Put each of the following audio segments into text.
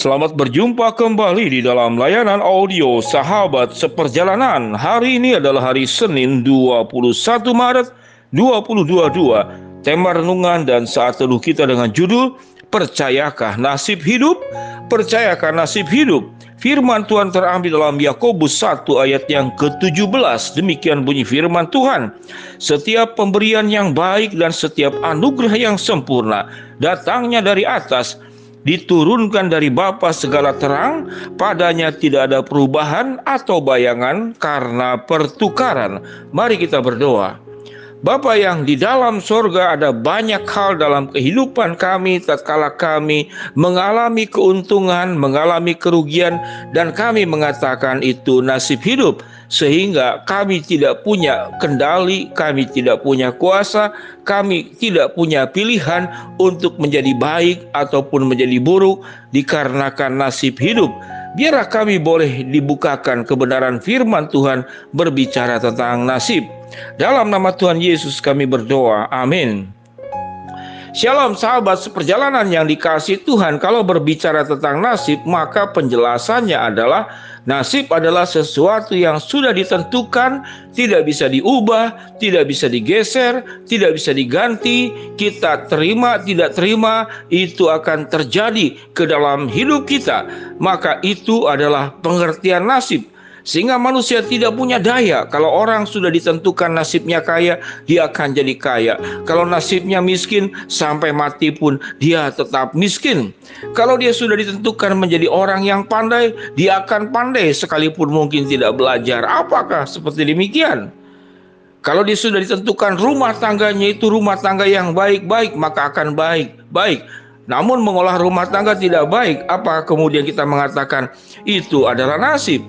Selamat berjumpa kembali di dalam layanan audio Sahabat Seperjalanan. Hari ini adalah hari Senin 21 Maret 2022. Tema renungan dan saat teduh kita dengan judul Percayakah nasib hidup? Percayakah nasib hidup? Firman Tuhan terambil dalam Yakobus 1 ayat yang ke-17. Demikian bunyi firman Tuhan. Setiap pemberian yang baik dan setiap anugerah yang sempurna datangnya dari atas diturunkan dari Bapa segala terang, padanya tidak ada perubahan atau bayangan karena pertukaran. Mari kita berdoa. Bapa yang di dalam sorga ada banyak hal dalam kehidupan kami tatkala kami mengalami keuntungan, mengalami kerugian dan kami mengatakan itu nasib hidup sehingga kami tidak punya kendali, kami tidak punya kuasa, kami tidak punya pilihan untuk menjadi baik ataupun menjadi buruk dikarenakan nasib hidup. Biarlah kami boleh dibukakan kebenaran firman Tuhan berbicara tentang nasib. Dalam nama Tuhan Yesus kami berdoa. Amin. Shalom sahabat seperjalanan yang dikasih Tuhan Kalau berbicara tentang nasib maka penjelasannya adalah Nasib adalah sesuatu yang sudah ditentukan, tidak bisa diubah, tidak bisa digeser, tidak bisa diganti. Kita terima, tidak terima, itu akan terjadi ke dalam hidup kita. Maka itu adalah pengertian nasib. Sehingga manusia tidak punya daya. Kalau orang sudah ditentukan nasibnya kaya, dia akan jadi kaya. Kalau nasibnya miskin, sampai mati pun dia tetap miskin. Kalau dia sudah ditentukan menjadi orang yang pandai, dia akan pandai sekalipun mungkin tidak belajar. Apakah seperti demikian? Kalau dia sudah ditentukan rumah tangganya itu rumah tangga yang baik-baik, maka akan baik-baik. Namun mengolah rumah tangga tidak baik, apa kemudian kita mengatakan itu adalah nasib?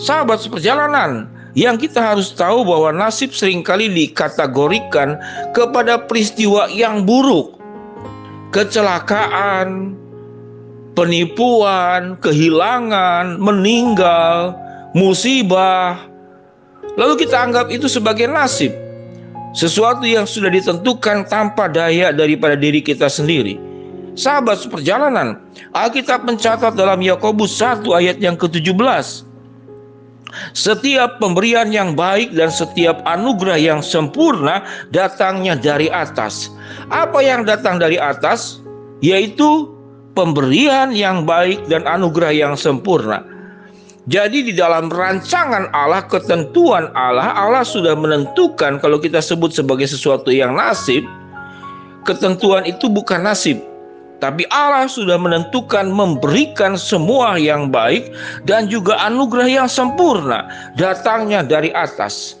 Sahabat seperjalanan, yang kita harus tahu bahwa nasib sering kali dikategorikan kepada peristiwa yang buruk. Kecelakaan, penipuan, kehilangan, meninggal, musibah. Lalu kita anggap itu sebagai nasib. Sesuatu yang sudah ditentukan tanpa daya daripada diri kita sendiri. Sahabat seperjalanan, Alkitab mencatat dalam Yakobus 1 ayat yang ke-17 setiap pemberian yang baik dan setiap anugerah yang sempurna datangnya dari atas. Apa yang datang dari atas? Yaitu pemberian yang baik dan anugerah yang sempurna. Jadi di dalam rancangan Allah, ketentuan Allah, Allah sudah menentukan kalau kita sebut sebagai sesuatu yang nasib, ketentuan itu bukan nasib, tapi Allah sudah menentukan memberikan semua yang baik dan juga anugerah yang sempurna datangnya dari atas.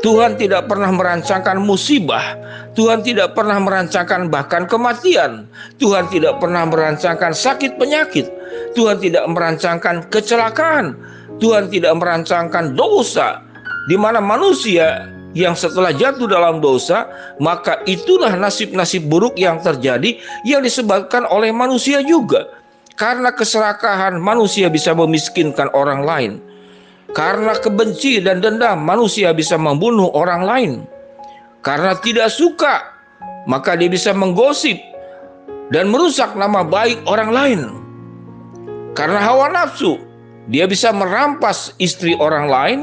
Tuhan tidak pernah merancangkan musibah. Tuhan tidak pernah merancangkan bahkan kematian. Tuhan tidak pernah merancangkan sakit penyakit. Tuhan tidak merancangkan kecelakaan. Tuhan tidak merancangkan dosa di mana manusia yang setelah jatuh dalam dosa, maka itulah nasib-nasib buruk yang terjadi yang disebabkan oleh manusia juga. Karena keserakahan manusia bisa memiskinkan orang lain. Karena kebenci dan dendam manusia bisa membunuh orang lain. Karena tidak suka, maka dia bisa menggosip dan merusak nama baik orang lain. Karena hawa nafsu, dia bisa merampas istri orang lain,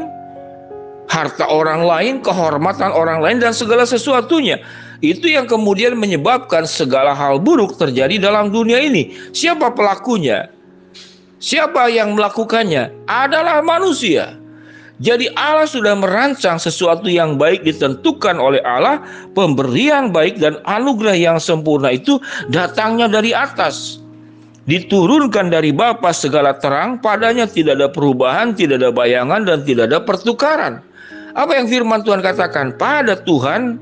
harta orang lain, kehormatan orang lain, dan segala sesuatunya. Itu yang kemudian menyebabkan segala hal buruk terjadi dalam dunia ini. Siapa pelakunya? Siapa yang melakukannya? Adalah manusia. Jadi Allah sudah merancang sesuatu yang baik ditentukan oleh Allah, pemberian baik dan anugerah yang sempurna itu datangnya dari atas. Diturunkan dari Bapa segala terang, padanya tidak ada perubahan, tidak ada bayangan dan tidak ada pertukaran. Apa yang firman Tuhan katakan? Pada Tuhan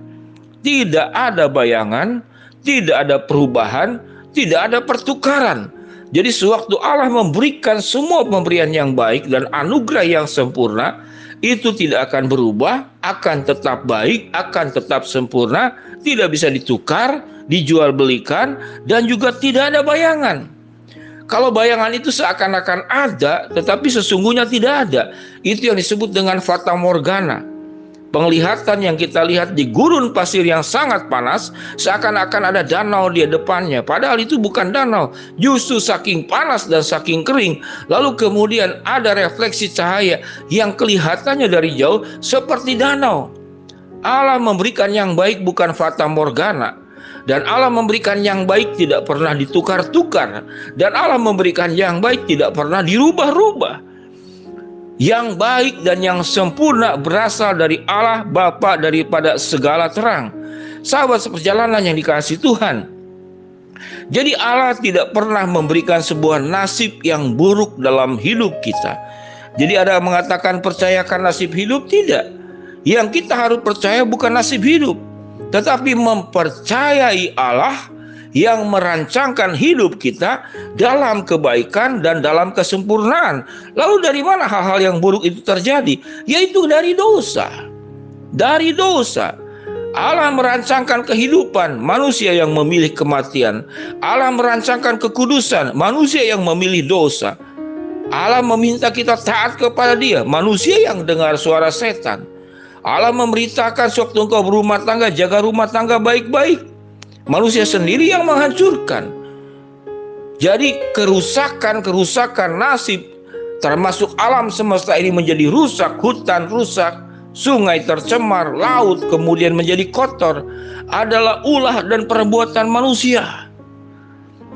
tidak ada bayangan, tidak ada perubahan, tidak ada pertukaran. Jadi sewaktu Allah memberikan semua pemberian yang baik dan anugerah yang sempurna, itu tidak akan berubah, akan tetap baik, akan tetap sempurna, tidak bisa ditukar, dijual belikan, dan juga tidak ada bayangan. Kalau bayangan itu seakan-akan ada, tetapi sesungguhnya tidak ada. Itu yang disebut dengan fata morgana. Penglihatan yang kita lihat di gurun pasir yang sangat panas, seakan-akan ada danau di depannya. Padahal itu bukan danau, justru saking panas dan saking kering. Lalu kemudian ada refleksi cahaya yang kelihatannya dari jauh seperti danau. Allah memberikan yang baik bukan fata morgana, dan Allah memberikan yang baik tidak pernah ditukar-tukar dan Allah memberikan yang baik tidak pernah dirubah-rubah yang baik dan yang sempurna berasal dari Allah Bapa daripada segala terang. Sahabat seperjalanan yang dikasih Tuhan. Jadi Allah tidak pernah memberikan sebuah nasib yang buruk dalam hidup kita. Jadi ada yang mengatakan percayakan nasib hidup tidak. Yang kita harus percaya bukan nasib hidup, tetapi mempercayai Allah yang merancangkan hidup kita dalam kebaikan dan dalam kesempurnaan. Lalu dari mana hal-hal yang buruk itu terjadi? Yaitu dari dosa. Dari dosa. Allah merancangkan kehidupan manusia yang memilih kematian. Allah merancangkan kekudusan manusia yang memilih dosa. Allah meminta kita taat kepada Dia, manusia yang dengar suara setan. Allah memberitakan sewaktu engkau berumah tangga, jaga rumah tangga baik-baik. Manusia sendiri yang menghancurkan. Jadi kerusakan-kerusakan nasib termasuk alam semesta ini menjadi rusak, hutan rusak, sungai tercemar, laut kemudian menjadi kotor adalah ulah dan perbuatan manusia.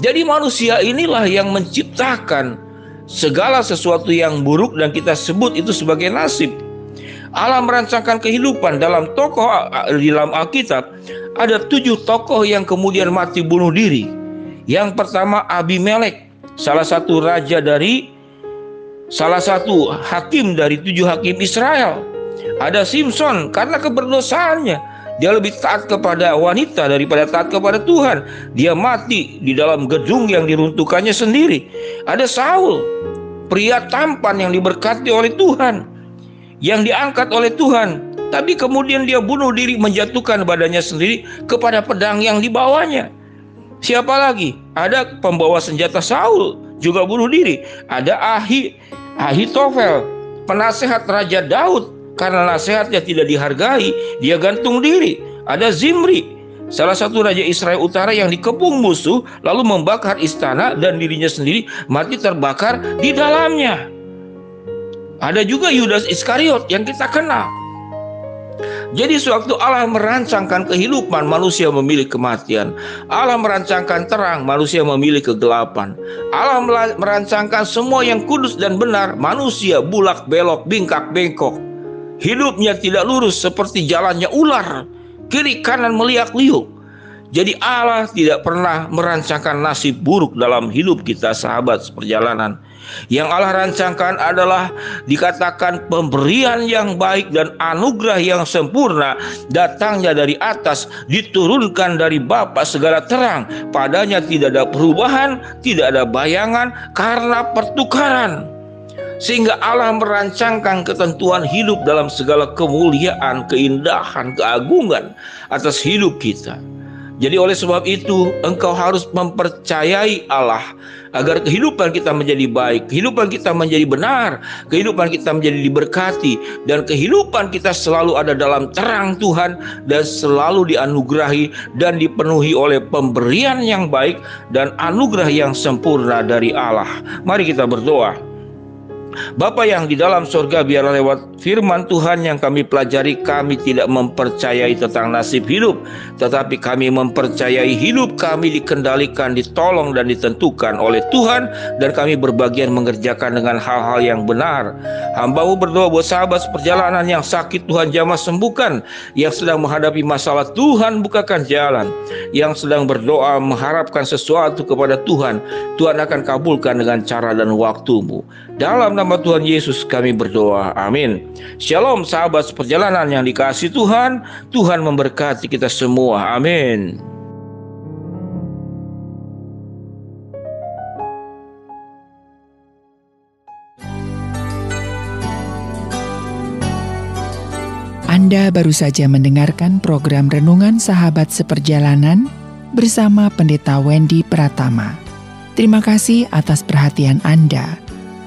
Jadi manusia inilah yang menciptakan segala sesuatu yang buruk dan kita sebut itu sebagai nasib. Allah merancangkan kehidupan dalam tokoh di dalam Alkitab ada tujuh tokoh yang kemudian mati bunuh diri. Yang pertama Abimelek, salah satu raja dari salah satu hakim dari tujuh hakim Israel. Ada Simpson karena keberdosaannya. Dia lebih taat kepada wanita daripada taat kepada Tuhan. Dia mati di dalam gedung yang diruntuhkannya sendiri. Ada Saul, pria tampan yang diberkati oleh Tuhan yang diangkat oleh Tuhan, tapi kemudian dia bunuh diri menjatuhkan badannya sendiri kepada pedang yang dibawanya. Siapa lagi? Ada pembawa senjata Saul juga bunuh diri. Ada Ahi Ahitofel, penasehat Raja Daud karena nasihatnya tidak dihargai, dia gantung diri. Ada Zimri, salah satu raja Israel Utara yang dikepung musuh lalu membakar istana dan dirinya sendiri mati terbakar di dalamnya. Ada juga Yudas Iskariot yang kita kenal. Jadi sewaktu Allah merancangkan kehidupan manusia memilih kematian. Allah merancangkan terang manusia memilih kegelapan. Allah merancangkan semua yang kudus dan benar Manusia bulak belok bingkak bengkok. Hidupnya tidak lurus seperti jalannya ular. Kiri kanan meliak liuk jadi Allah tidak pernah merancangkan nasib buruk dalam hidup kita sahabat seperjalanan. Yang Allah rancangkan adalah dikatakan pemberian yang baik dan anugerah yang sempurna datangnya dari atas, diturunkan dari Bapa segala terang. Padanya tidak ada perubahan, tidak ada bayangan karena pertukaran sehingga Allah merancangkan ketentuan hidup dalam segala kemuliaan, keindahan, keagungan atas hidup kita. Jadi oleh sebab itu engkau harus mempercayai Allah agar kehidupan kita menjadi baik, kehidupan kita menjadi benar, kehidupan kita menjadi diberkati dan kehidupan kita selalu ada dalam terang Tuhan dan selalu dianugerahi dan dipenuhi oleh pemberian yang baik dan anugerah yang sempurna dari Allah. Mari kita berdoa. Bapa yang di dalam surga biarlah lewat firman Tuhan yang kami pelajari kami tidak mempercayai tentang nasib hidup tetapi kami mempercayai hidup kami dikendalikan ditolong dan ditentukan oleh Tuhan dan kami berbagian mengerjakan dengan hal-hal yang benar. Hambamu berdoa buat sahabat seperjalanan yang sakit Tuhan jamah sembuhkan. Yang sedang menghadapi masalah Tuhan bukakan jalan. Yang sedang berdoa mengharapkan sesuatu kepada Tuhan Tuhan akan kabulkan dengan cara dan waktumu dalam nama Tuhan Yesus kami berdoa. Amin. Shalom sahabat seperjalanan yang dikasih Tuhan. Tuhan memberkati kita semua. Amin. Anda baru saja mendengarkan program Renungan Sahabat Seperjalanan bersama Pendeta Wendy Pratama. Terima kasih atas perhatian Anda.